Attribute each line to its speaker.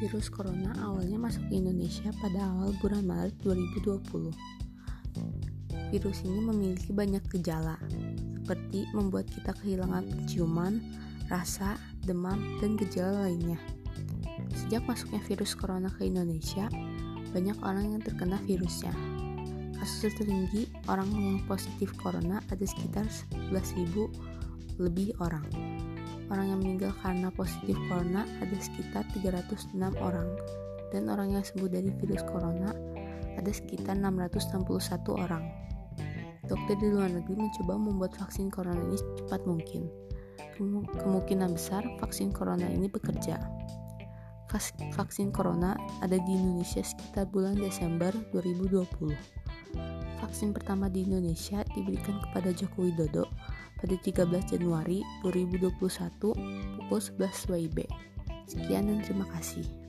Speaker 1: Virus corona awalnya masuk ke Indonesia pada awal bulan Maret 2020. Virus ini memiliki banyak gejala, seperti membuat kita kehilangan penciuman, rasa, demam, dan gejala lainnya. Sejak masuknya virus corona ke Indonesia, banyak orang yang terkena virusnya. Kasus tertinggi orang yang positif corona ada sekitar 11.000 lebih orang. Orang yang meninggal karena positif corona ada sekitar 306 orang dan orang yang sembuh dari virus corona ada sekitar 661 orang. Dokter di luar negeri mencoba membuat vaksin corona ini secepat mungkin. Kemungkinan besar vaksin corona ini bekerja. Vaksin corona ada di Indonesia sekitar bulan Desember 2020. Vaksin pertama di Indonesia diberikan kepada Joko Widodo pada 13 Januari 2021 pukul 11 WIB. Sekian dan terima kasih.